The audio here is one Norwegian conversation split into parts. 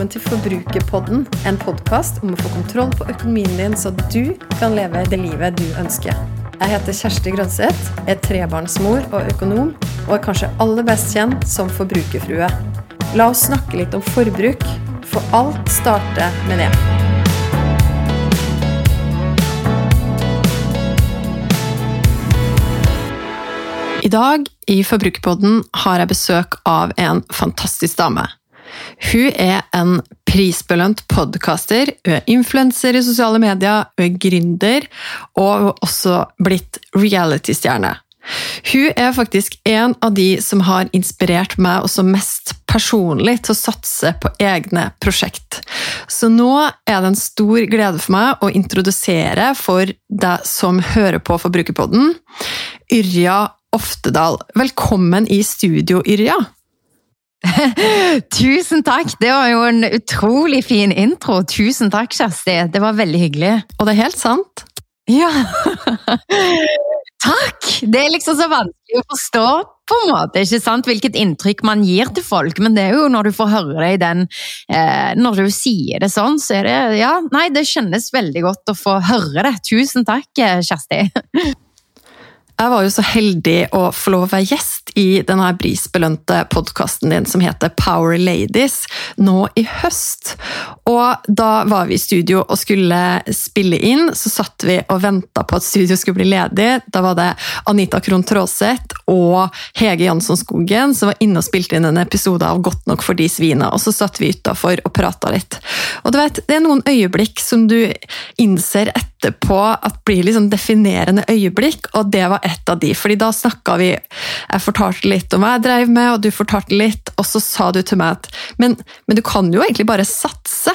velkommen til Forbrukerpodden, en podkast om å få kontroll på økonomien din, så du kan leve det livet du ønsker. Jeg heter Kjersti Grønseth, er trebarnsmor og økonom, og er kanskje aller best kjent som forbrukerfrue. La oss snakke litt om forbruk, for alt starter med det. I dag i Forbrukerpodden har jeg besøk av en fantastisk dame. Hun er en prisbelønt podkaster, er influenser i sosiale medier, hun er gründer, og også blitt reality-stjerne. Hun er faktisk en av de som har inspirert meg også mest personlig til å satse på egne prosjekt. Så nå er det en stor glede for meg å introdusere for deg som hører på Forbrukerpodden, Yrja Oftedal. Velkommen i studio, Yrja! Tusen takk! Det var jo en utrolig fin intro. Tusen takk, Kjersti. Det var veldig hyggelig. Og det er helt sant. Ja! takk! Det er liksom så vanskelig å forstå på en måte, ikke sant? hvilket inntrykk man gir til folk, men det er jo når du får høre det i den eh, Når du sier det sånn, så er det Ja, nei, det kjennes veldig godt å få høre det. Tusen takk, Kjersti. Jeg var jo så heldig å få lov å være gjest i denne prisbelønte podkasten din som heter Power Ladies, nå i høst. Og da var vi i studio og skulle spille inn, så satt vi og venta på at studio skulle bli ledig. Da var det Anita Krohn Traaseth og Hege Jansson Skogen som var inne og spilte inn en episode av Godt nok for de svina, og så satt vi utafor og prata litt. Og du vet, det er noen øyeblikk som du innser etterpå at blir liksom definerende øyeblikk, og det var et av de. fordi da snakka vi Jeg fortalte litt om hva jeg drev med, og du fortalte litt, og så sa du til meg at men, men du kan jo egentlig bare satse.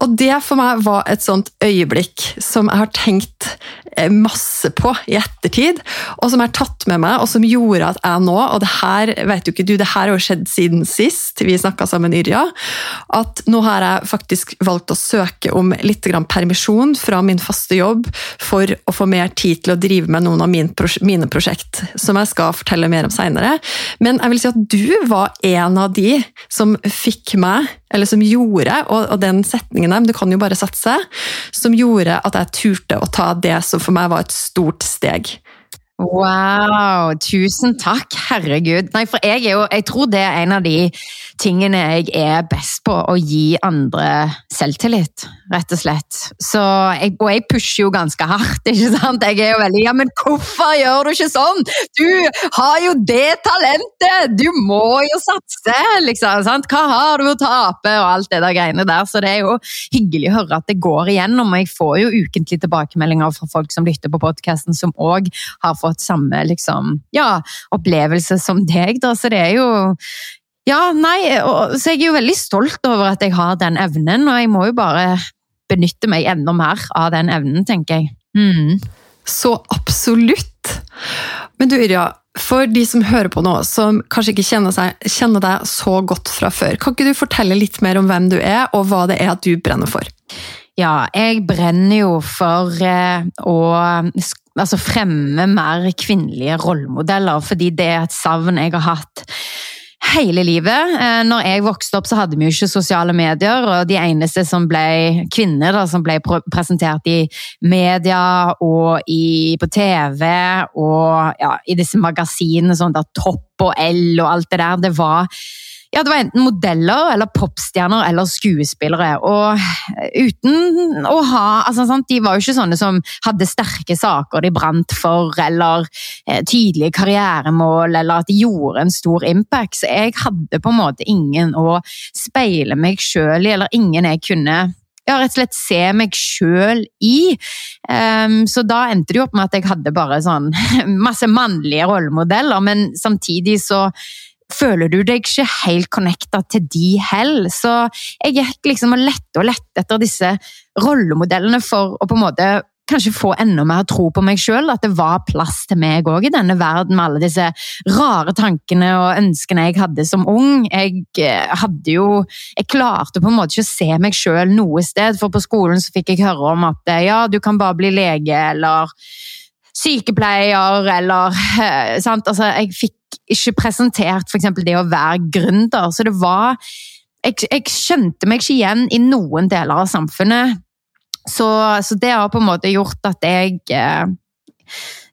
Og det for meg var et sånt øyeblikk som jeg har tenkt eh, masse på i ettertid, og som jeg har tatt med meg, og som gjorde at jeg nå Og det her vet jo ikke du, det her har jo skjedd siden sist vi snakka sammen, Yrja. At nå har jeg faktisk valgt å søke om litt permisjon fra min faste jobb for å få mer tid til å drive med noen av mine prosjekt, som jeg skal fortelle mer om seinere. Men jeg vil si at du var en av de som fikk meg eller som gjorde, og, den setningen der, men du kan jo bare satse, som gjorde at jeg turte å ta det som for meg var et stort steg. Wow! Tusen takk, herregud. Nei, for jeg er jo Jeg tror det er en av de tingene jeg er best på, å gi andre selvtillit, rett og slett. Så jeg, og jeg pusher jo ganske hardt, ikke sant? Jeg er jo veldig Ja, men hvorfor gjør du ikke sånn? Du har jo det talentet! Du må jo satse, liksom. sant? Hva har du å tape, og alt det der greiene der. Så det er jo hyggelig å høre at det går igjennom. Og jeg får jo ukentlig tilbakemeldinger fra folk som lytter på podkasten, som òg har fått fått samme liksom, ja, opplevelse som deg. Da. Så det er jo Ja, nei, og, så jeg er jo veldig stolt over at jeg har den evnen, og jeg må jo bare benytte meg enda mer av den evnen, tenker jeg. Mm. Så absolutt! Men du Yrja, for de som hører på nå, som kanskje ikke kjenner, seg, kjenner, deg så godt fra før, kan ikke du fortelle litt mer om hvem du er, og hva det er at du brenner for? Ja, jeg brenner jo for eh, å altså fremme mer kvinnelige rollemodeller, fordi det er et savn jeg har hatt hele livet. Eh, når jeg vokste opp, så hadde vi jo ikke sosiale medier, og de eneste som ble kvinner, da, som ble presentert i media og i, på TV og ja, i disse magasinene, sånn da Topp og L og alt det der, det var ja, det var enten modeller eller popstjerner eller skuespillere. Og uten å ha altså, sant, De var jo ikke sånne som hadde sterke saker de brant for, eller eh, tydelige karrieremål, eller at de gjorde en stor impact. Så jeg hadde på en måte ingen å speile meg sjøl i, eller ingen jeg kunne ja, rett og slett se meg sjøl i. Um, så da endte det jo opp med at jeg hadde bare sånn masse mannlige rollemodeller, men samtidig så føler du deg ikke helt connecta til de heller. Så jeg gikk liksom og lette og lette etter disse rollemodellene for å på en måte kanskje få enda mer tro på meg sjøl, at det var plass til meg òg i denne verden med alle disse rare tankene og ønskene jeg hadde som ung. Jeg eh, hadde jo Jeg klarte på en måte ikke å se meg sjøl noe sted, for på skolen så fikk jeg høre om at eh, ja, du kan bare bli lege, eller sykepleier, eller sant? Altså, jeg fikk ikke presentert f.eks. det å være gründer. Så det var jeg, jeg, skjønte meg ikke igjen i noen deler av samfunnet. Så, så det har på en måte gjort at jeg eh,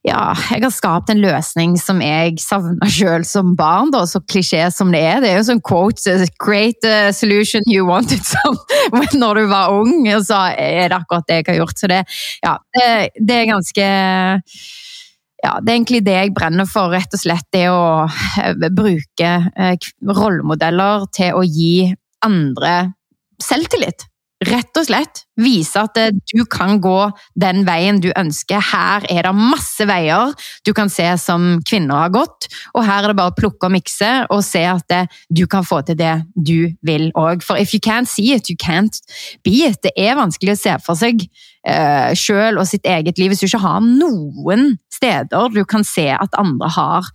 ja, jeg har skapt en løsning som jeg savna sjøl som barn, da, så klisjé som det er. Det er jo sånn quote Great uh, solution you wanted some når du var ung, og så er det akkurat det jeg har gjort. Så det, ja, det er ganske ja, det er egentlig det jeg brenner for, rett og slett. Det å eh, bruke eh, rollemodeller til å gi andre selvtillit. Rett og slett vise at eh, du kan gå den veien du ønsker. Her er det masse veier du kan se som kvinner har gått, og her er det bare å plukke og mikse og se at eh, du kan få til det du vil òg. For if you can't see it, you can't be it. Det er vanskelig å se for seg uh, eh, sjøl og sitt eget liv hvis du ikke har noen steder du kan se at andre har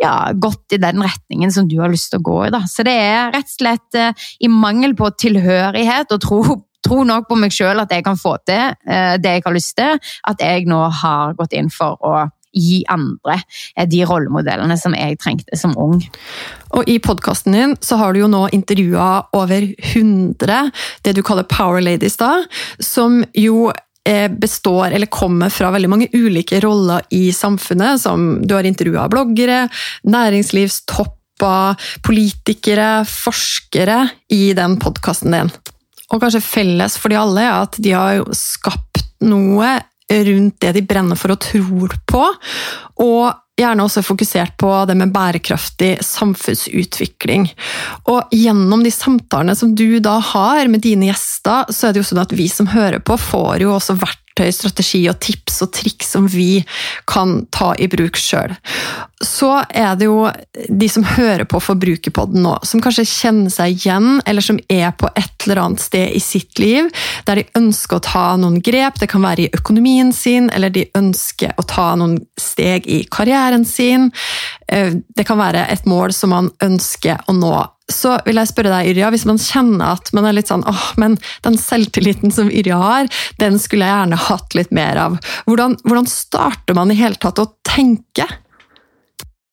ja, gått i den retningen som du har lyst til å gå i. Da. Så det er rett og slett eh, i mangel på tilhørighet og tro, tro nok på meg sjøl at jeg kan få til eh, det jeg har lyst til, at jeg nå har gått inn for å gi andre eh, de rollemodellene som jeg trengte som ung. Og I podkasten din så har du jo nå intervjua over 100 det du kaller power ladies, da, som jo består eller kommer fra veldig mange ulike roller i samfunnet. som Du har intervjua bloggere, næringslivstopper, politikere, forskere i den podkasten din. Og kanskje felles for de alle er at de har skapt noe rundt det de brenner for og tror på. Og gjerne også fokusert på det med bærekraftig samfunnsutvikling. Og gjennom de samtalene som du da har med dine gjester, så er det jo sånn at vi som hører på, får jo også verktøy verktøy, strategi og tips og triks som vi kan ta i bruk sjøl. Så er det jo de som hører på Forbrukerpodden nå, som kanskje kjenner seg igjen, eller som er på et eller annet sted i sitt liv der de ønsker å ta noen grep. Det kan være i økonomien sin, eller de ønsker å ta noen steg i karrieren sin. Eh, det kan være et mål som man ønsker å nå så vil jeg spørre deg, Yrja, hvis man kjenner at man er litt sånn åh, men den selvtilliten som Yrja har, den skulle jeg gjerne hatt litt mer av. Hvordan, hvordan starter man i hele tatt å tenke?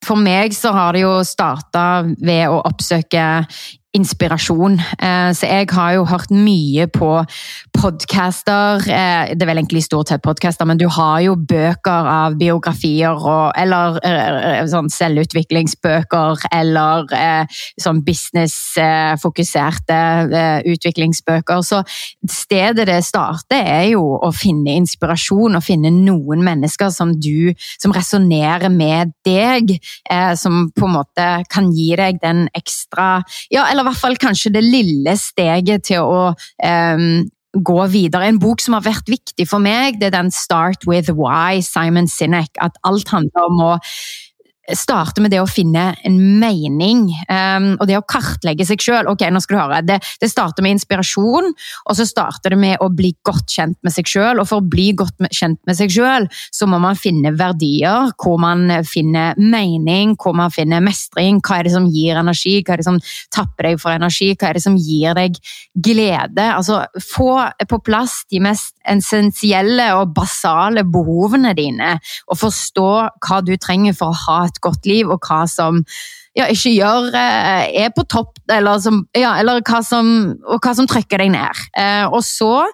For meg så har det jo starta ved å oppsøke inspirasjon. Eh, så jeg har jo hørt mye på podcaster. Eh, det er vel egentlig stort sett podcaster, men du har jo bøker av biografier og Eller eh, sånn selvutviklingsbøker, eller sånn businessfokuserte utviklingsbøker. Så stedet det starter, er jo å finne inspirasjon og finne noen mennesker som du Som resonnerer med deg, som på en måte kan gi deg den ekstra Ja, eller i hvert fall kanskje det lille steget til å um, gå videre. En bok som har vært viktig for meg, det er den Start with Why, Simon Sinek. At alt handler om å starte med det å finne en mening, um, og det å kartlegge seg sjøl. Ok, nå skal du høre. Det, det, starter med inspirasjon, og så starter det med å bli godt kjent med seg sjøl. Og for å bli godt kjent med seg sjøl, så må man finne verdier, hvor man finner mening, hvor man finner mestring. Hva er det som gir energi, hva er det som tapper deg for energi, hva er det som gir deg glede? Altså, få på plass de mest essensielle og basale behovene dine, og forstå hva du trenger for å ha et et godt liv, og hva som ja, ikke gjør eh, er på topp, eller, som, ja, eller hva som, og hva som trykker deg ned. Eh, og så,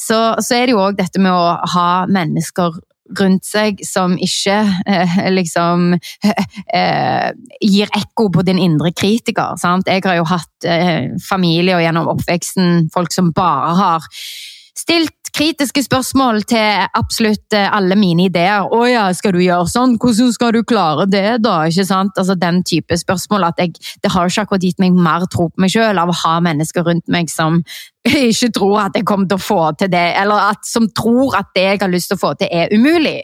så, så er det jo òg dette med å ha mennesker rundt seg som ikke eh, liksom eh, gir ekko på din indre kritiker. Sant? Jeg har jo hatt eh, og gjennom oppveksten folk som bare har stilt kritiske spørsmål til absolutt eh, alle mine ideer. 'Å ja, skal du gjøre sånn? Hvordan skal du klare det, da?' Ikke sant? Altså Den type spørsmål. at jeg, Det har ikke akkurat gitt meg mer tro på meg sjøl av å ha mennesker rundt meg som ikke tror at jeg kommer til å få til det, eller at, som tror at det jeg har lyst til å få til, er umulig.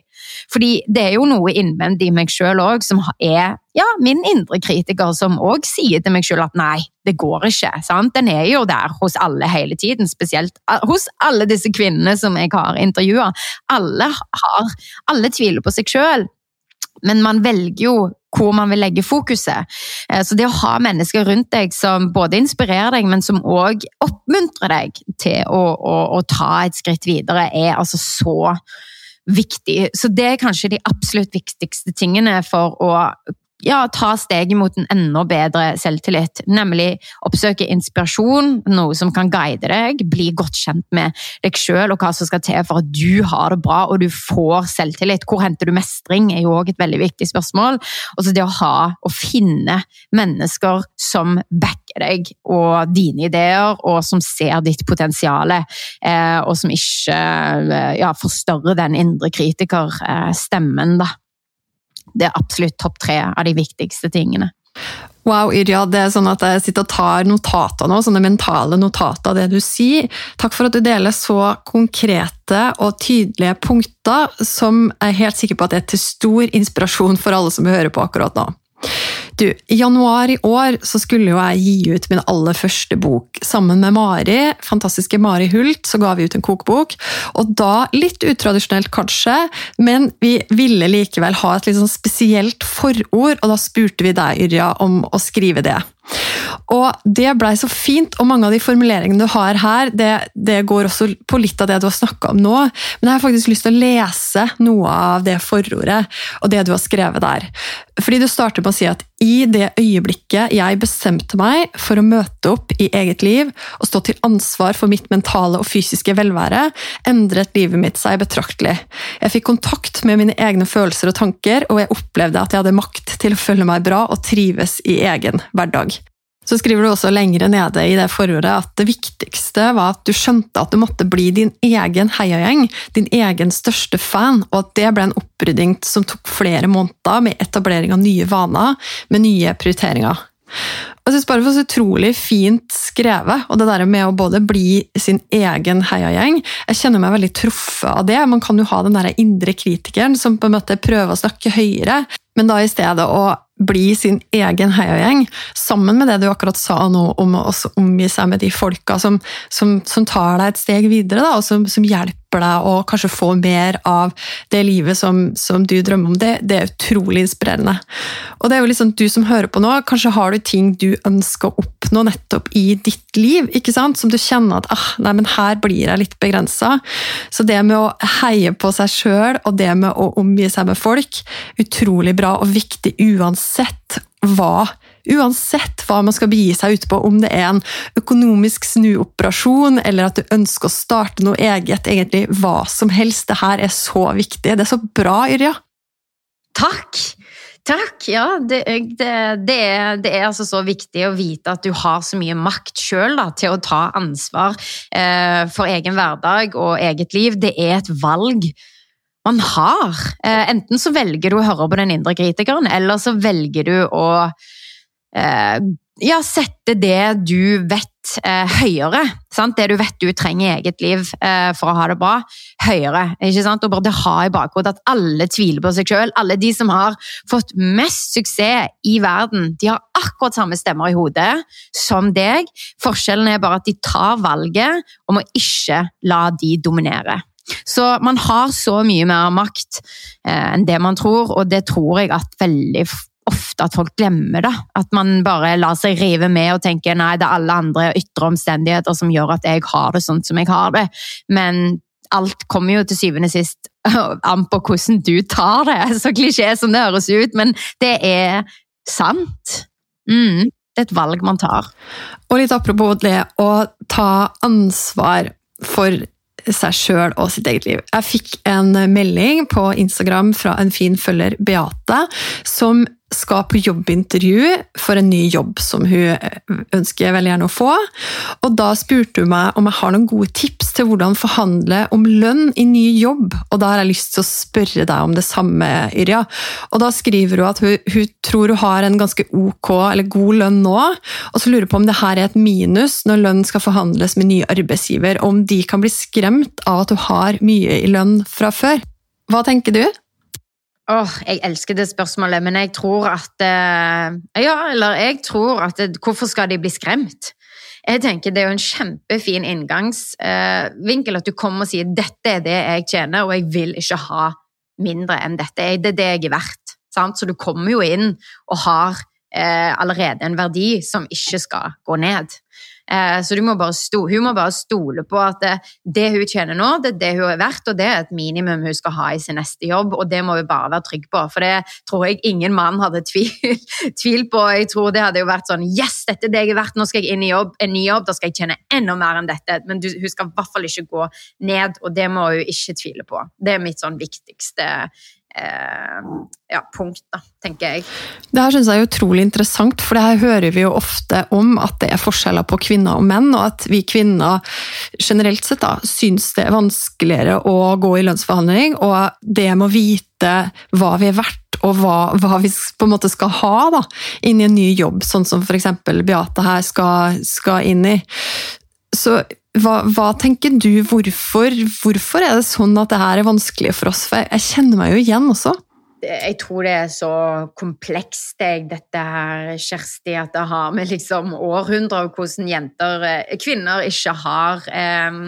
Fordi det er jo noe innvendig i meg sjøl òg som er ja, min indre kritiker, som òg sier til meg sjøl at nei, det går ikke. sant? Den er jo der hos alle hele tiden, spesielt hos alle disse kvinnene som jeg har intervjua. Alle, alle tviler på seg sjøl. Men man velger jo hvor man vil legge fokuset. Eh, så det å ha mennesker rundt deg som både inspirerer deg, men som òg oppmuntrer deg til å, å, å, ta et skritt videre, er altså så viktig. Så det er kanskje de absolutt viktigste tingene for å ja, ta steget mot en enda bedre selvtillit. Nemlig oppsøke inspirasjon, noe som kan guide deg, bli godt kjent med deg sjøl og hva som skal til for at du har det bra og du får selvtillit. Hvor henter du mestring, er jo òg et veldig viktig spørsmål. Og så det å ha og finne mennesker som backer deg og dine ideer, og som ser ditt potensial, eh, og som ikke eh, ja, forstørrer den indre kritikerstemmen, da det er absolutt topp tre av de viktigste tingene. Wow, Yrja, det er sånn at jeg sitter og tar notater nå, sånne mentale notater av det du sier. Takk for at du deler så konkrete og tydelige punkter, som jeg er helt sikker på at er til stor inspirasjon for alle som hører på akkurat nå. Du, I januar i år så skulle jo jeg gi ut min aller første bok. Sammen med Mari, fantastiske Mari Hult, så ga vi ut en kokebok. Og da, litt utradisjonelt kanskje, men vi ville likevel ha et litt sånn spesielt forord, og da spurte vi deg, Yrja, om å skrive det. Og det blei så fint, og mange av de formuleringene du har her, det, det går også på litt av det du har snakka om nå. Men jeg har faktisk lyst til å lese noe av det forordet og det du har skrevet der. Fordi du starter med å si at i det øyeblikket jeg bestemte meg for å møte opp i eget liv og stå til ansvar for mitt mentale og fysiske velvære, endret livet mitt seg betraktelig. Jeg fikk kontakt med mine egne følelser og tanker, og jeg opplevde at jeg hadde makt til å føle meg bra og trives i egen hverdag. Så skriver du også lengre nede i det forordet at det viktigste var at du skjønte at du måtte bli din egen heiagjeng, din egen største fan, og at det ble en opprydding som tok flere måneder med etablering av nye vaner, med nye prioriteringer. Jeg synes bare det var så utrolig fint skrevet, og det der med å både bli sin egen heiagjeng Jeg kjenner meg veldig truffet av det. Man kan jo ha den der indre kritikeren som på en måte prøver å snakke høyere, men da i stedet å bli sin egen heiagjeng, sammen med det du akkurat sa nå om å omgi seg med de folka som, som, som tar deg et steg videre, da, og som, som, hjelper deg og kanskje få mer av det livet som, som du drømmer om. Det, det, er utrolig inspirerende. Og det er jo liksom du som hører på nå, kanskje har du ting du ønsker å oppnå nettopp i ditt liv, ikke sant? som du kjenner at ah, nei, men her blir jeg litt begrensa. Så det med å heie på seg sjøl og det med å omgi seg med folk, utrolig bra og viktig uansett hva Uansett hva man skal begi seg ut på, om det er en økonomisk snuoperasjon eller at du ønsker å starte noe eget, egentlig hva som helst. Det her er så viktig. Det er så bra, Yrja. Takk! Takk! Ja, det, det, det, er, det, er, altså så viktig å vite at du har så mye makt sjøl til å ta ansvar eh, for egen hverdag og eget liv. Det er et valg man har. Eh, enten så velger du å høre på den indre kritikeren, eller så velger du å ja, sette det du vet eh, høyere. Sant? Det du vet du trenger i eget liv eh, for å ha det bra, høyere. ikke sant? Og bare ha i bakhodet at alle tviler på seg selv. Alle de som har fått mest suksess i verden, de har akkurat samme stemmer i hodet som deg. Forskjellen er bare at de tar valget om å ikke la de dominere. Så man har så mye mer makt eh, enn det man tror, og det tror jeg at veldig ofte at folk glemmer. da. At man bare lar seg rive med og tenker nei, det er alle andre ytre omstendigheter som gjør at jeg har det sånn som jeg har det. Men alt kommer jo til syvende og sist an på hvordan du tar det. Så klisjé som det høres ut, men det er sant. Mm, det er et valg man tar. Og litt apropos det å ta ansvar for seg sjøl og sitt eget liv. Jeg fikk en melding på Instagram fra en fin følger, Beate, som skal på jobbintervju for en ny jobb som hun ønsker veldig gjerne å få. Og Da spurte hun meg om jeg har noen gode tips til hvordan forhandle om lønn i ny jobb. Og Da har jeg lyst til å spørre deg om det samme, Yrja. Og Da skriver hun at hun, hun tror hun har en ganske ok eller god lønn nå, og så lurer hun på om det her er et minus når lønn skal forhandles med ny arbeidsgiver, og om de kan bli skremt av at hun har mye i lønn fra før. Hva tenker du? Åh, jeg elsker det spørsmålet, men jeg tror at eh, Ja, eller jeg tror at det, Hvorfor skal de bli skremt? Jeg tenker Det er jo en kjempefin inngangsvinkel at du kommer og sier dette er det jeg tjener, og jeg vil ikke ha mindre enn dette. Det er det jeg er verdt. Sant? Så du kommer jo inn og har eh, allerede en verdi som ikke skal gå ned. Eh, så må sto, hun må bare stole på at det, det, hun tjener nå, det er det hun er verdt, og det er et minimum hun skal ha i sin neste jobb, og det må hun bare være trygg på. For det tror jeg ingen mann hadde tvil, tvil på. Jeg tror det hadde jo vært sånn Yes, dette er det jeg er verdt, nå skal jeg inn i jobb, en ny jobb, da skal jeg tjene enda mer enn dette. Men du, hun skal i hvert fall ikke gå ned, og det må hun ikke tvile på. Det er mitt sånn viktigste eh, ja, punkt, da, tenker jeg. Det her syns jeg er utrolig interessant, for det her hører vi jo ofte om at det er forskjeller på kvinner og menn, og at vi kvinner generelt sett da, syns det er vanskeligere å gå i lønnsforhandling, og det med å vite hva vi er verdt og hva, hva, vi på en måte skal ha da, inn i en ny jobb, sånn som f.eks. Beate her skal, skal inn i. Så hva, hva, tenker du, hvorfor, hvorfor er det sånn at det her er vanskelig for oss? For jeg kjenner meg jo igjen også. Jeg tror det er så komplekst, dette her, Kjersti, at det har med liksom århundrer av hvordan jenter, eh, kvinner, ikke har eh,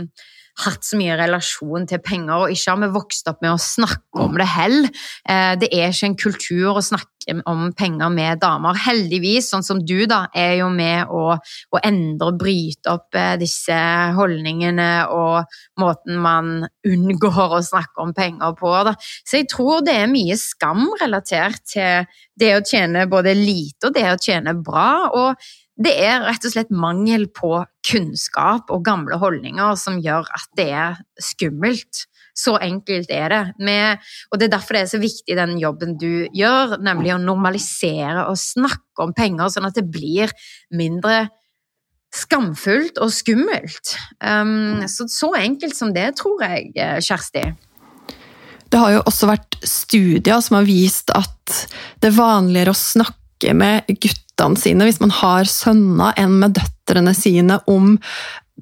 hatt så mye relasjon til penger, og ikke har vi vokst opp med å snakke om det heller. Eh, det er ikke en kultur å snakke om penger med damer. Heldigvis, sånn som du, da, er jo med å, å endre og bryte opp eh, disse holdningene og måten man unngår å snakke om penger på. Da. Så jeg tror det er mye skam relatert til det å tjene både lite og det å tjene bra. og det er rett og slett mangel på kunnskap og gamle holdninger som gjør at det er skummelt. Så enkelt er det. Med, og Det er derfor det er så viktig den jobben du gjør, nemlig å normalisere og snakke om penger, sånn at det blir mindre skamfullt og skummelt. Um, så, så enkelt som det, tror jeg, Kjersti. Det har jo også vært studier som har vist at det er vanligere å snakke med guttene sine hvis man har sønner, enn med døtrene sine om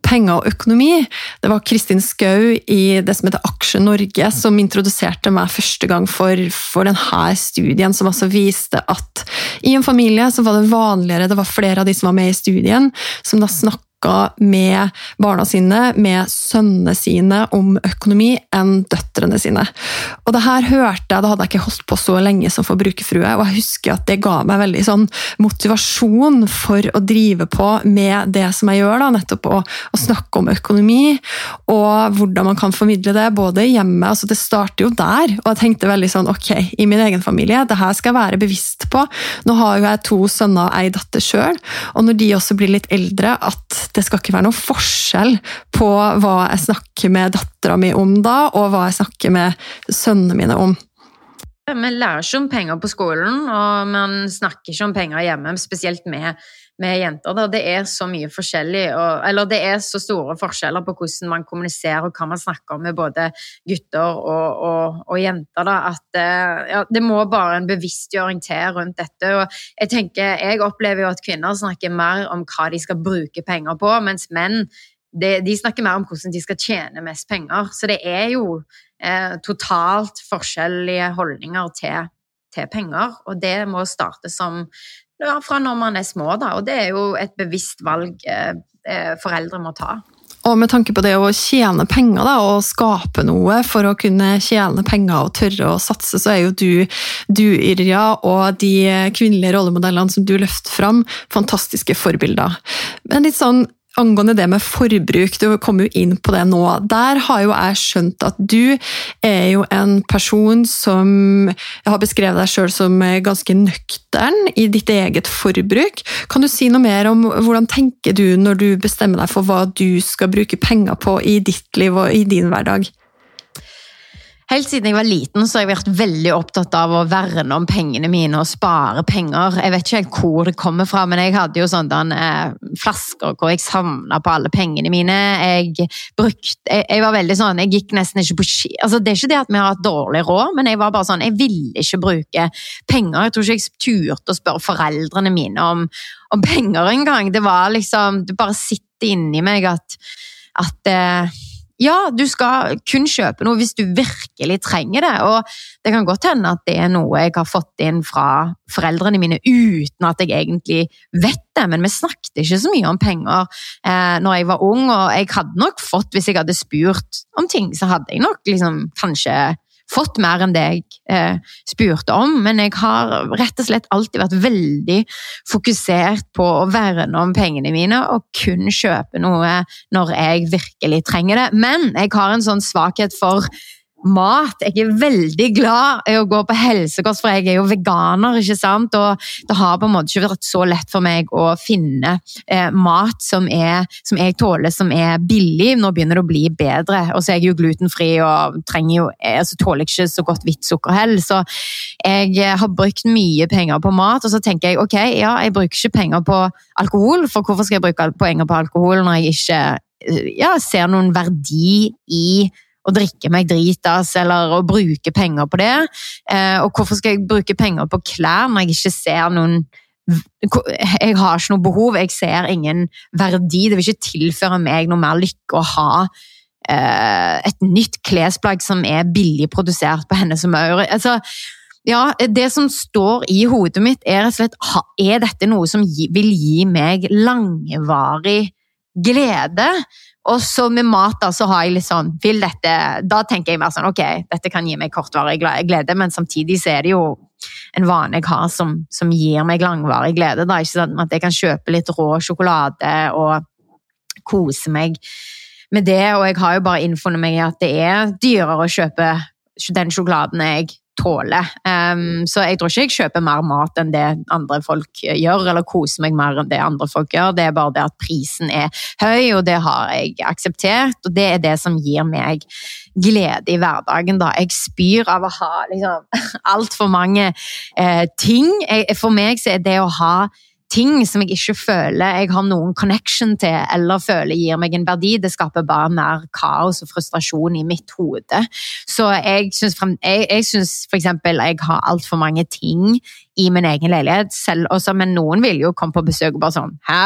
penger og økonomi. Det var Kristin Skau i det som heter Aksje Norge som introduserte meg første gang for, for denne studien, som altså viste at i en familie så var det vanligere, det var flere av de som var med i studien, som da snakka snakka med barna sine, med sønnene sine, om økonomi enn døtrene sine. Og det her hørte jeg, da hadde jeg ikke holdt på så lenge som forbrukerfrue, og jeg husker at det ga meg veldig sånn motivasjon for å drive på med det som jeg gjør, da, nettopp å, å snakke om økonomi, og hvordan man kan formidle det, både hjemme altså Det starter jo der, og jeg tenkte veldig sånn ok, i min egen familie, det her skal jeg være bevisst på. Nå har jo jeg to sønner og ei datter sjøl, og når de også blir litt eldre, at det skal ikke være noen forskjell på hva jeg snakker med dattera mi om da, og hva jeg snakker med sønnene mine om. Vi lærer ikke om penger på skolen, og man snakker ikke om penger hjemme, spesielt med, med jenter. Da. Det er så mye forskjellig, og, eller det er så store forskjeller på hvordan man kommuniserer og hva man snakker om med både gutter og, og, og jenter, da, at eh, ja, det må bare en bevisstgjøring til rundt dette. Og jeg tenker, jeg opplever jo at kvinner snakker mer om hva de skal bruke penger på, mens menn de, de snakker mer om hvordan de skal tjene mest penger. Så det er jo eh, totalt forskjellige holdninger til, til, penger, og det må starte som ja, fra når man er små, da, og det er jo et bevisst valg eh, eh, foreldre må ta. Og med tanke på det å tjene penger da, og skape noe for å kunne tjene penger og tørre å satse, så er jo du, du Irja, og de kvinnelige rollemodellene som du løfter fram, fantastiske forbilder. Men litt sånn angående det med forbruk, du kommer jo inn på det nå. Der har jo jeg skjønt at du er jo en person som Jeg har beskrevet deg sjøl som ganske nøktern i ditt eget forbruk. Kan du si noe mer om hvordan tenker du når du bestemmer deg for hva du skal bruke penger på i ditt liv og i din hverdag? Helt siden jeg var liten så har jeg vært veldig opptatt av å verne om pengene mine og spare penger. Jeg vet ikke helt hvor det kommer fra, men jeg hadde jo sånne eh, flasker hvor jeg savna på alle pengene mine. Jeg, brukte, jeg, jeg, var veldig sånn, jeg gikk nesten ikke på ski. Altså, det er ikke det at vi har hatt dårlig råd, men jeg var bare sånn, jeg ville ikke bruke penger. Jeg tror ikke jeg turte å spørre foreldrene mine om, om penger engang. Det var liksom, det bare sitter inni meg at, at eh, ja, du skal kun kjøpe noe hvis du virkelig trenger det. Og det kan godt hende at det er noe jeg har fått inn fra foreldrene mine uten at jeg egentlig vet det, men vi snakket ikke så mye om penger eh, når jeg var ung, og jeg hadde nok fått, hvis jeg hadde spurt om ting, så hadde jeg nok liksom kanskje fått mer enn det jeg eh, spurte om, men jeg har rett og slett alltid vært veldig fokusert på å verne om pengene mine og kun kjøpe noe når jeg virkelig trenger det. Men jeg har en sånn svakhet for mat. Jeg er veldig glad i å gå på helsekost, for jeg er jo veganer. ikke sant? Og det har på en måte ikke vært så lett for meg å finne eh, mat som, er, som, jeg tåler, som er billig. Nå begynner det å bli bedre. Og så er jeg jo glutenfri og trenger jo, altså, tåler ikke så godt hvitt sukker heller. Så jeg eh, har brukt mye penger på mat, og så tenker jeg ok, ja, jeg bruker ikke penger på alkohol, for hvorfor skal jeg bruke penger på alkohol når jeg ikke eh, ja, ser noen verdi i å drikke meg dritas eller å bruke penger på det. Eh, og hvorfor skal jeg bruke penger på klær når jeg ikke ser noen jeg har ikke noe behov, jeg ser ingen verdi. Det vil ikke tilføre meg noe mer lykke å ha eh, et nytt klesplagg som er billig produsert på Hennes som Maur. Altså, ja, det som står i hodet mitt, er rett og slett Er dette noe som vil gi meg langvarig glede? Og så med mat da, så har jeg litt sånn vil dette, Da tenker jeg mer sånn ok, dette kan gi meg kortvarig glede, men samtidig så er det jo en vane jeg har som, som gir meg langvarig glede. Da. Ikke sånn at jeg kan kjøpe litt rå sjokolade og kose meg med det. Og jeg har jo bare innfunnet meg i at det er dyrere å kjøpe den sjokoladen jeg tåler. Um, så jeg tror ikke jeg kjøper mer mat enn det andre folk gjør, eller koser meg mer enn det andre folk gjør. Det er bare det at prisen er høy, og det har jeg akseptert. Og det er det som gir meg glede i hverdagen. da. Jeg spyr av å ha liksom altfor mange eh, ting. Jeg, for meg så er det å ha ting som jeg ikke føler jeg har noen connection til, eller føler gir meg en verdi. Det skaper bare mer kaos og frustrasjon i mitt hode. Så jeg syns, jeg, jeg for eksempel jeg har altfor mange ting i min egen leilighet, selv også, men noen vil jo komme på besøk og bare sånn Hæ?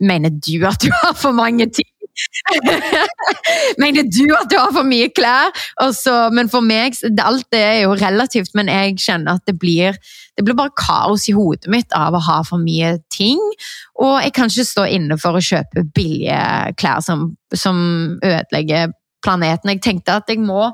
Mener du at du har for mange ting? Mener du at du har for mye klær? Også, men for meg Alt det er jo relativt, men jeg kjenner at det blir, det blir bare kaos i hodet mitt av å ha for mye ting. Og jeg kan ikke stå inne for å kjøpe billige klær som, som ødelegger planeten. Jeg tenkte at jeg må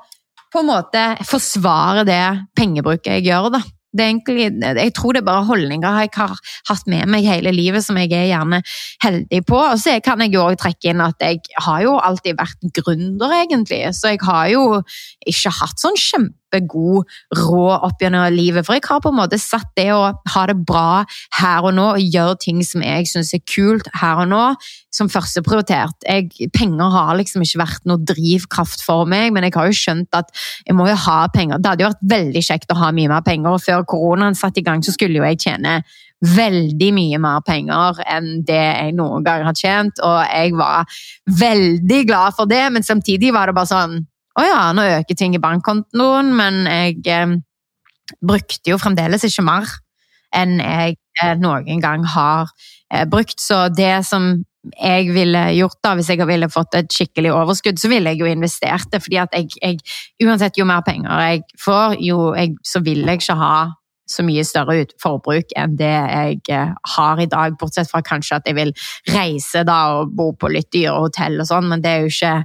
på en måte forsvare det pengebruket jeg gjør. da. Egentlig, jeg tror det er bare holdninger jeg har hatt med meg hele livet som jeg er gjerne heldig på. Og så kan jeg jo også trekke inn at jeg har jo alltid vært gründer, egentlig. Så jeg har jo ikke hatt sånn kjempe kjempegod råd opp gjennom livet. For jeg har på en måte satt det å ha det bra her og nå, og gjøre ting som jeg syns er kult her og nå, som førsteprioritert. Penger har liksom ikke vært noe drivkraft for meg, men jeg har jo skjønt at jeg må jo ha penger. Det hadde jo vært veldig kjekt å ha mye mer penger, og før koronaen satte i gang, så skulle jo jeg tjene veldig mye mer penger enn det jeg noen gang har tjent, og jeg var veldig glad for det, men samtidig var det bare sånn å ja, nå øker ting i bankkontoen, men jeg eh, brukte jo fremdeles ikke mer enn jeg eh, noen gang har eh, brukt. Så det som jeg ville gjort da, hvis jeg ville fått et skikkelig overskudd, så ville jeg jo investert det. fordi at jeg, jeg Uansett, jo mer penger jeg får, jo jeg, så vil jeg ikke ha så mye større forbruk enn det jeg eh, har i dag. Bortsett fra kanskje at jeg vil reise da og bo på litt dyre hotell og sånn, men det er jo ikke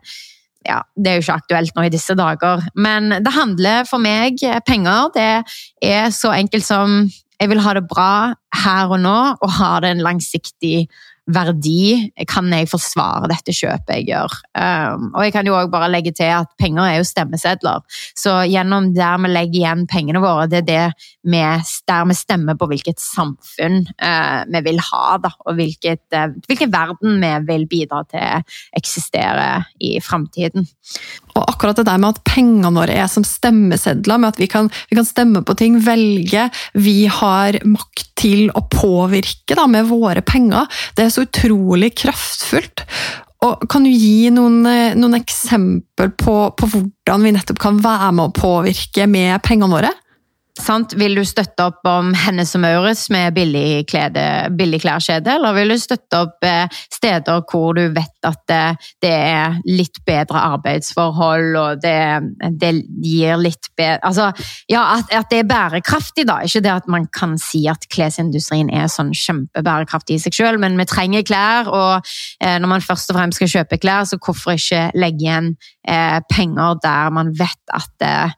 ja, det er jo ikke aktuelt nå i disse dager. Men det handler for meg penger. Det er så enkelt som jeg vil ha det bra her og nå, og ha det en langsiktig verdi kan jeg forsvare dette kjøpet jeg gjør. Um, og jeg kan jo også bare legge til at penger er jo stemmesedler. Så gjennom der vi legger igjen pengene våre, det er det vi, der vi stemmer på hvilket samfunn uh, vi vil ha, da, og hvilket, uh, hvilken verden vi vil bidra til eksistere i framtiden. Og akkurat det der med at pengene våre er som stemmesedler, med at vi kan, vi kan stemme på ting, velge, vi har makt til å påvirke da, med våre penger. Det er så utrolig kraftfullt. Og kan du gi noen, eh, noen eksempel på, på, hvordan vi nettopp kan være med å påvirke med pengene våre? Sant? Vil du støtte opp om Hennes og Maurits med billig, klede, billig klærkjede, eller vil du støtte opp eh, steder hvor du vet at det, det er litt bedre arbeidsforhold, og det, det gir litt bedre Altså, ja, at, at, det er bærekraftig, da. Ikke det at man kan si at klesindustrien er sånn kjempebærekraftig i seg selv, men vi trenger klær, og eh, når man først og fremst skal kjøpe klær, så hvorfor ikke legge igjen eh, penger der man vet at eh,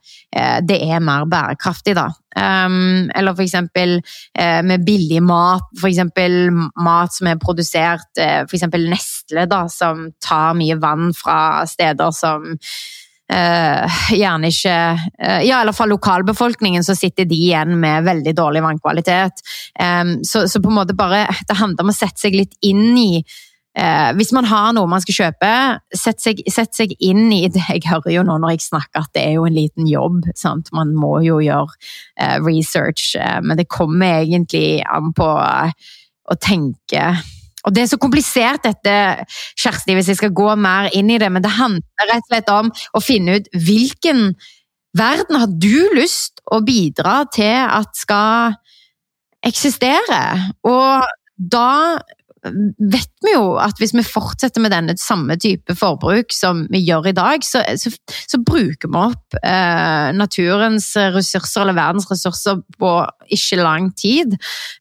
det er mer bærekraftig, da. Um, eller for eksempel uh, med billig mat, for eksempel mat som er produsert uh, for eksempel Nestle, da, som tar mye vann fra steder som uh, gjerne ikke Ja, eller fra lokalbefolkningen så sitter de igjen med veldig dårlig vannkvalitet. Um, så, så, på en måte bare Det handler om å sette seg litt inn i Eh, hvis man har noe man skal kjøpe, sett seg, sett seg, inn i det. Jeg hører jo nå når jeg snakker at det er jo en liten jobb. Sant? Man må jo gjøre eh, research, eh, men det kommer egentlig an på eh, å tenke og Det er så komplisert dette, Kjersti, hvis jeg skal gå mer inn i det, men det handler rett og slett om å finne ut hvilken verden har du lyst å bidra til at skal eksistere? Og da vet vi jo at hvis vi fortsetter med denne samme type forbruk som vi gjør i dag, så, så, så bruker vi opp eh, naturens ressurser eller verdens ressurser på ikke lang tid.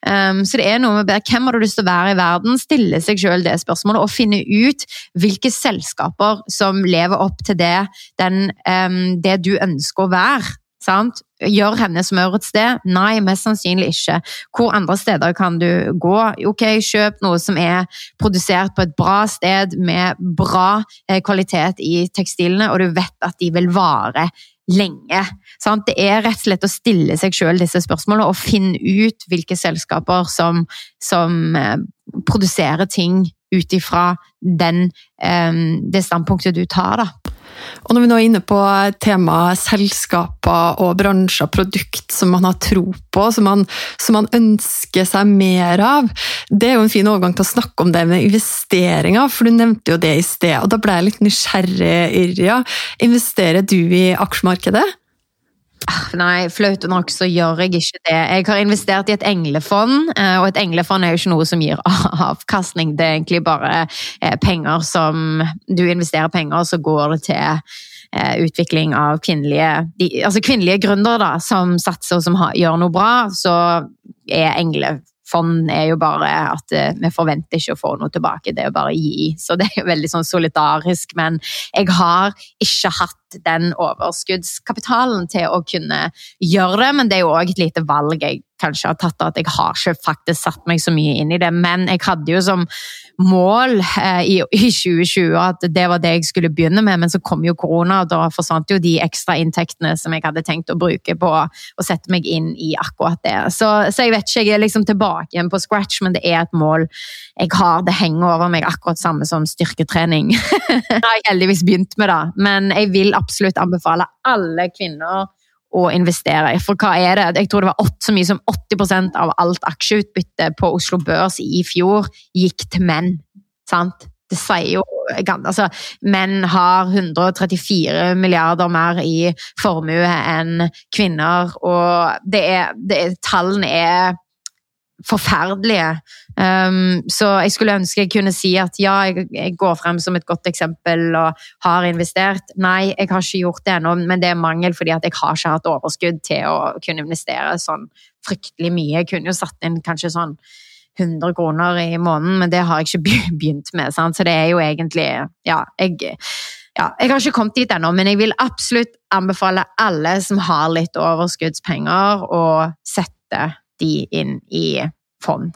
Um, så det er noe med hvem har du lyst til å være i verden, stille seg selv det spørsmålet og finne ut hvilke selskaper som lever opp til det, den, um, det du ønsker å være. Sant? Gjør henne smør et sted? Nei, mest sannsynlig ikke. Hvor andre steder kan du gå? Ok, Kjøp noe som er produsert på et bra sted med bra eh, kvalitet i tekstilene, og du vet at de vil vare lenge. Sant? Det er rett og slett å stille seg selv disse spørsmålene og finne ut hvilke selskaper som, som eh, produserer ting ut ifra eh, det standpunktet du tar. da. Og når vi nå er inne på temaet selskaper og bransjer, produkt som man har tro på, som man, som man, ønsker seg mer av, det er jo en fin overgang til å snakke om det med investeringer, for du nevnte jo det i sted. Og da ble jeg litt nysgjerrig, Irja. Investerer du i aksjemarkedet? Ah, nei, flaut nok så gjør jeg ikke det. Jeg har investert i et englefond, eh, og et englefond er jo ikke noe som gir avkastning. Det er egentlig bare eh, penger som Du investerer penger, så går det til eh, utvikling av kvinnelige, altså kvinnelige gründere da, som satser og som gjør noe bra. Så er englefond er jo bare at vi forventer ikke å få noe tilbake, det er jo bare å gi. Så det er jo veldig sånn solidarisk. Men jeg har ikke hatt den overskuddskapitalen til å kunne gjøre det, men det er jo òg et lite valg jeg kanskje har tatt, at jeg har ikke faktisk satt meg så mye inn i det. Men jeg hadde jo som mål eh, i, i, 2020 at det var det jeg skulle begynne med, men så kom jo korona, og da forsvant jo de ekstra inntektene som jeg hadde tenkt å bruke på å sette meg inn i akkurat det. Så, så jeg vet ikke, jeg er liksom tilbake igjen på scratch, men det er et mål jeg har. Det henger over meg akkurat samme som styrketrening. det har jeg heldigvis begynt med, da. Men jeg vil absolutt anbefale alle kvinner å investere. i. For hva er det? Jeg tror det var 8, så mye som 80% av alt aksjeutbytte på Oslo Børs i fjor gikk til menn. Sant? Det sier jo altså, Menn har 134 milliarder mer i formue enn kvinner, og det er, det er, tallene er forferdelige. Um, så jeg skulle ønske jeg kunne si at ja, jeg, jeg, går frem som et godt eksempel og har investert. Nei, jeg har ikke gjort det ennå, men det er mangel fordi at jeg har ikke hatt overskudd til å kunne investere sånn fryktelig mye. Jeg kunne jo satt inn kanskje sånn 100 kroner i måneden, men det har jeg ikke begynt med. Sant? Så det er jo egentlig Ja, jeg ja, jeg har ikke kommet dit ennå, men jeg vil absolutt anbefale alle som har litt overskuddspenger, å sette de inn i fond.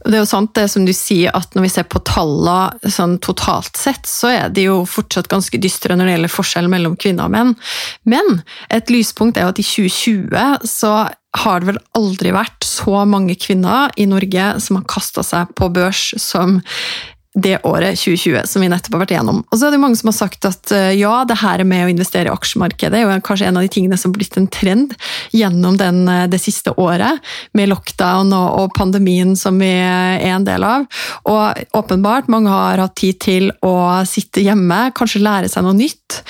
Det er jo sant det som du sier, at når vi ser på tallene sånn totalt sett, så er de jo fortsatt ganske dystre når det gjelder forskjell mellom kvinner og menn. Men et lyspunkt er jo at i 2020 så har det vel aldri vært så mange kvinner i Norge som har kasta seg på børs som det året 2020 som vi nettopp har vært igjennom. Og så er det mange som har sagt at eh, ja, det her med å investere i aksjemarkedet er jo kanskje en av de tingene som har blitt en trend gjennom den, eh, det siste året, med lockdown og, og, pandemien som vi er en del av. Og åpenbart, mange har hatt tid til å sitte hjemme, kanskje lære seg noe nytt.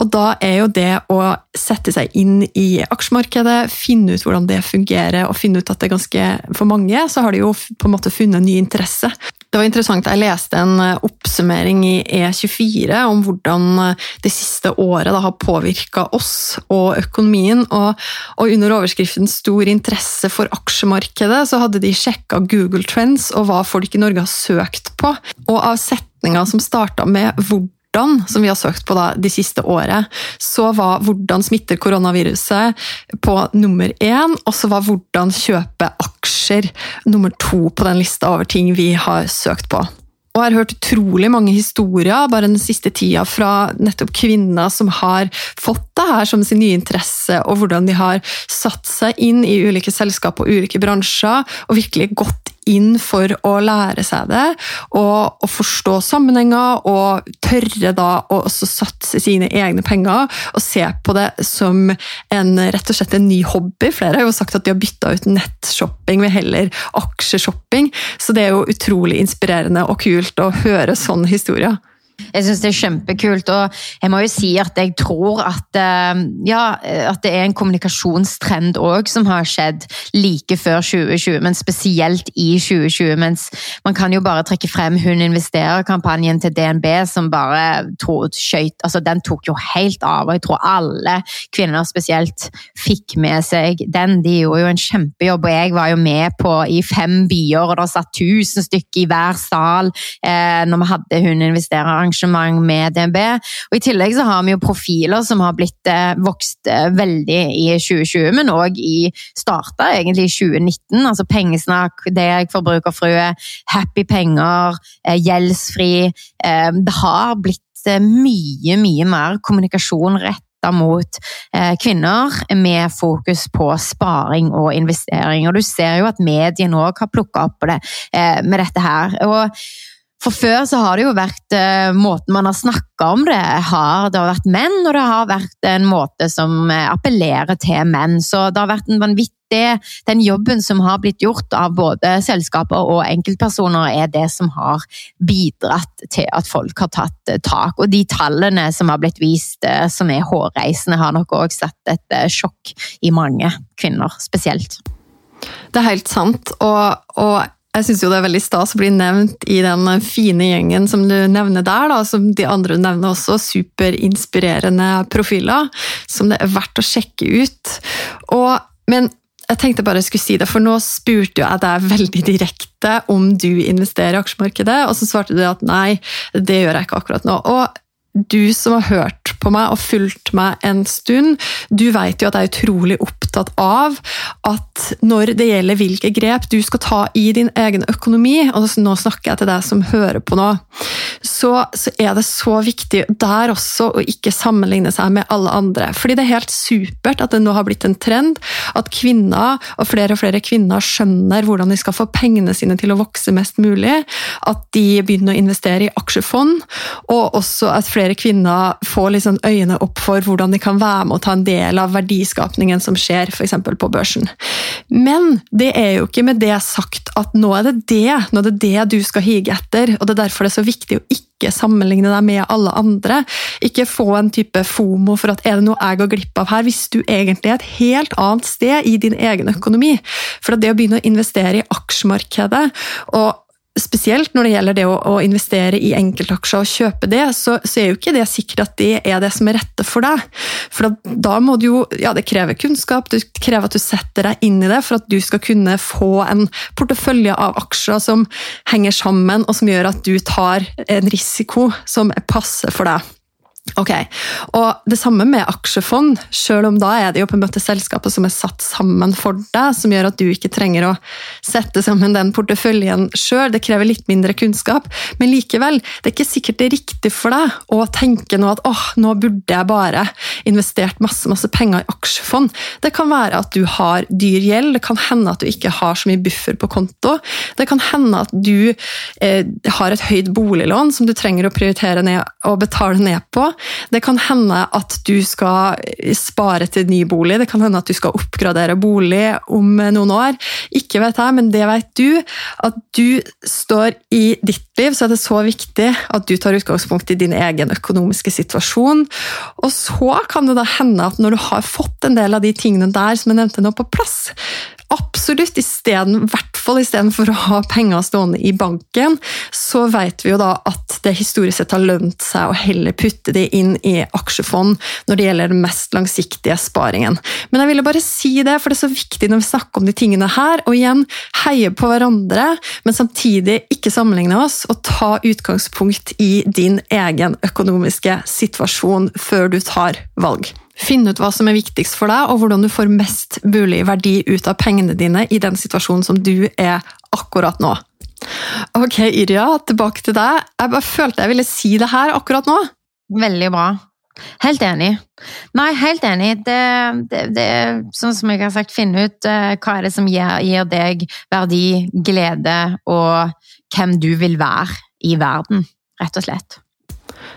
Og da er jo det å sette seg inn i aksjemarkedet, finne ut hvordan det fungerer, og finne ut at det er ganske For mange så har de jo på en måte funnet en ny interesse. Det var interessant, Jeg leste en eh, oppsummering i E24 om hvordan eh, det siste året da, har påvirka oss og økonomien. Og, og, Under overskriften 'Stor interesse for aksjemarkedet' så hadde de sjekka Google Trends og hva folk i Norge har søkt på. Og av setninga som starta med 'hvordan' som vi har søkt på da, de siste året, så var hvordan smitter koronaviruset på nummer én, og så var hvordan kjøpe aksjer nummer to på den lista over ting vi har søkt på. Og jeg har hørt utrolig mange historier bare den siste tida fra nettopp kvinner som har fått det her som sin nye interesse, og hvordan de har satt seg inn i ulike selskap og ulike bransjer og virkelig gått inn for å lære seg det, og, og forstå sammenhenger, og tørre da å også satse sine egne penger, og se på det som en, rett og slett en ny hobby. Flere har jo sagt at de har bytta ut nettshopping med heller aksjeshopping, så det er jo utrolig inspirerende og kult å høre sånne historier. Jeg syns det er kjempekult, og jeg må jo si at jeg tror at, eh, ja, at det er en kommunikasjonstrend òg som har skjedd like før 2020, men spesielt i 2020. Mens man kan jo bare trekke frem Hun investerer-kampanjen til DNB, som bare skøyt altså Den tok jo helt av, og jeg tror alle kvinner spesielt fikk med seg den. De gjorde jo en kjempejobb, og jeg var jo med på i fem byer, og det satt tusen stykker i hver sal eh, når vi hadde Hun investerer arrangement med DNB. Og I tillegg så har vi jo profiler som har blitt eh, vokst eh, veldig i 2020, men òg i starta egentlig i 2019. Altså Pengesnakk, deg, Forbrukerfrue, Happy penger, eh, gjeldsfri. Det har blitt mye, mye mer kommunikasjon rett mot kvinner med fokus på sparing og investering. Og Du ser jo at mediene òg har plukka opp på det med dette her. Og for før så har det jo vært eh, måten man har snakka om det har, det har vært menn, og det har vært en måte som uh, appellerer til menn. Så det har vært en vanvittig Den jobben som har blitt gjort av både selskaper og enkeltpersoner, er det som har bidratt til at folk har tatt uh, tak. Og de tallene som har blitt vist, som er hårreisende, har nok òg satt et sjokk i mange kvinner, spesielt. Det er helt sant. og, og jeg syns det er veldig stas å bli nevnt i den fine gjengen som du nevner der, da, som de andre nevner også. Superinspirerende profiler som det er verdt å sjekke ut. Og, men jeg tenkte bare jeg skulle si det, for nå spurte jeg deg veldig direkte om du investerer i aksjemarkedet, og så svarte du at nei, det gjør jeg ikke akkurat nå. Og du som har hørt på meg og fulgt meg en stund, du vet jo at jeg er utrolig opptatt av at når det gjelder hvilke grep du skal ta i din egen økonomi, og nå snakker jeg til deg som hører på nå, så, så er det så viktig der også å ikke sammenligne seg med alle andre. Fordi det er helt supert at det nå har blitt en trend at kvinner, og flere og flere kvinner, skjønner hvordan de skal få pengene sine til å vokse mest mulig, at de begynner å investere i aksjefond, og også at flere kvinner får liksom sånn øynene opp for hvordan de kan være med å ta en del av verdiskapningen som skjer f.eks. på børsen. Men det er jo ikke med det sagt at nå er det det, nå er det det du skal hige etter. og Det er derfor det er så viktig å ikke sammenligne deg med alle andre. Ikke få en type fomo for at er det noe jeg går glipp av her, hvis du egentlig er et helt annet sted i din egen økonomi. For det å begynne å investere i aksjemarkedet og spesielt når det gjelder det å, å investere i enkeltaksjer og kjøpe det, så, så, er jo ikke det sikkert at det er det som er rette for deg. For da, da må du jo Ja, det krever kunnskap, det krever at du setter deg inn i det for at du skal kunne få en portefølje av aksjer som henger sammen, og som gjør at du tar en risiko som passer for deg. Ok, og Det samme med aksjefond, selv om da er det jo på en måte selskapet som er satt sammen for deg, som gjør at du ikke trenger å sette sammen den porteføljen sjøl. Det krever litt mindre kunnskap, men likevel, det er ikke sikkert det er riktig for deg å tenke nå at åh, nå burde jeg bare investert masse masse penger i aksjefond. Det kan være at du har dyr gjeld, det kan hende at du ikke har så mye buffer på konto. Det kan hende at du eh, har et høyt boliglån som du trenger å prioritere ned og betale ned på. Det kan hende at du skal spare til ny bolig, det kan hende at du skal oppgradere bolig om noen år. Ikke vet jeg, men det vet du. At du står i ditt liv, så er det så viktig at du tar utgangspunkt i din egen økonomiske situasjon. Og så kan det da hende at når du har fått en del av de tingene der som jeg nevnte nå, på plass, absolutt isteden, i hvert fall istedenfor å ha penger stående i banken, så vet vi jo da at det historisk sett har lønt seg å heller putte det inn i aksjefond når det gjelder den mest langsiktige sparingen. Men jeg ville bare si det, for det er så viktig når vi snakker om de tingene her. Og igjen, heie på hverandre, men samtidig ikke sammenligne oss, og ta utgangspunkt i din egen økonomiske situasjon før du tar valg. Finne ut hva som er viktigst for deg, og hvordan du får mest mulig verdi ut av pengene dine i den situasjonen som du er akkurat nå. Ok, Irja, tilbake til deg. Jeg bare følte jeg ville si det her akkurat nå. Veldig bra. Helt enig. Nei, helt enig. Det, det, det sånn som jeg har sagt, finne ut uh, hva er det som gir, gir, deg verdi, glede, og hvem du vil være i verden, rett og slett.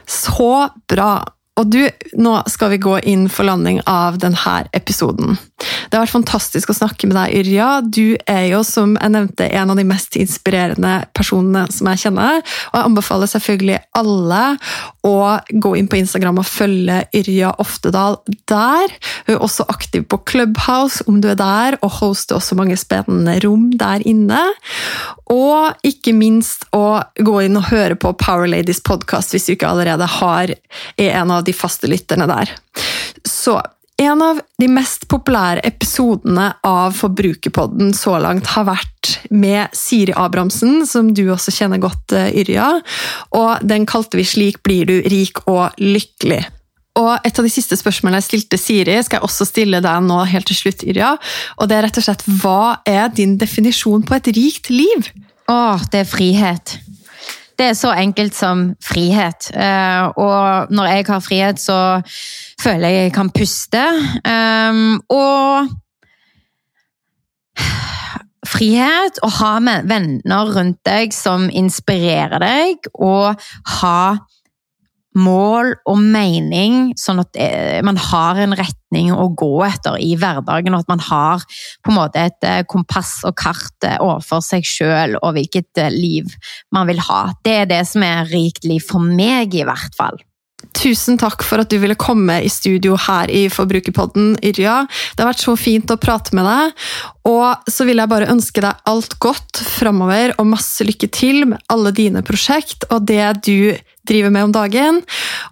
Så bra. Og du, nå skal vi gå inn for landing av denne episoden. Det har vært fantastisk å snakke med deg, Yrja. Du er jo, som jeg nevnte, en av de mest inspirerende personene som jeg kjenner. Og jeg anbefaler selvfølgelig alle å gå inn på Instagram og følge Yrja Oftedal der. Hun er også aktiv på Clubhouse, om du er der, og hoster også mange spennende rom der inne. Og ikke minst å gå inn og høre på Power Ladies podkast hvis du ikke allerede har, er en av de faste lytterne der. Så en av de mest populære episodene av Forbrukerpodden så langt har vært med Siri Abrahamsen, som du også kjenner godt, eh, Yrja. Og den kalte vi 'Slik blir du rik og lykkelig'. Og Et av de siste spørsmålene jeg stilte Siri, skal jeg også stille deg nå helt til slutt, Yrja. Og det er rett og slett hva er din definisjon på et rikt liv? Å, det er frihet. Det er så enkelt som frihet. Eh, og når jeg har frihet, så føler jeg jeg kan puste. Um, og frihet, å ha med venner rundt deg som inspirerer deg, og ha mål og mening, sånn at eh, man har en retning å gå etter i hverdagen, og at man har på en måte et eh, kompass og kart eh, overfor seg sjøl og hvilket liv man vil ha. Det er det som er rikt liv for meg, i hvert fall. Tusen takk for at du ville komme i studio her i Forbrukerpodden, Yrja. Det har vært så fint å prate med deg. Og så vil jeg bare ønske deg alt godt framover, og masse lykke til med alle dine prosjekt og det du driver med om dagen.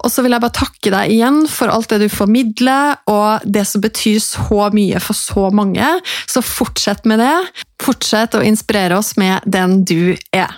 Og så vil jeg bare takke deg igjen for alt det du formidler, og det som betyr så mye for så mange. Så fortsett med det. Fortsett å inspirere oss med den du er.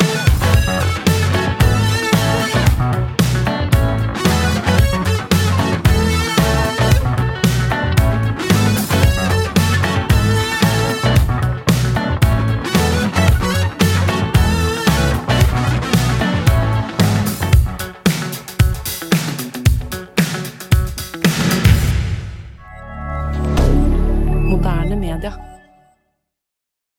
Media.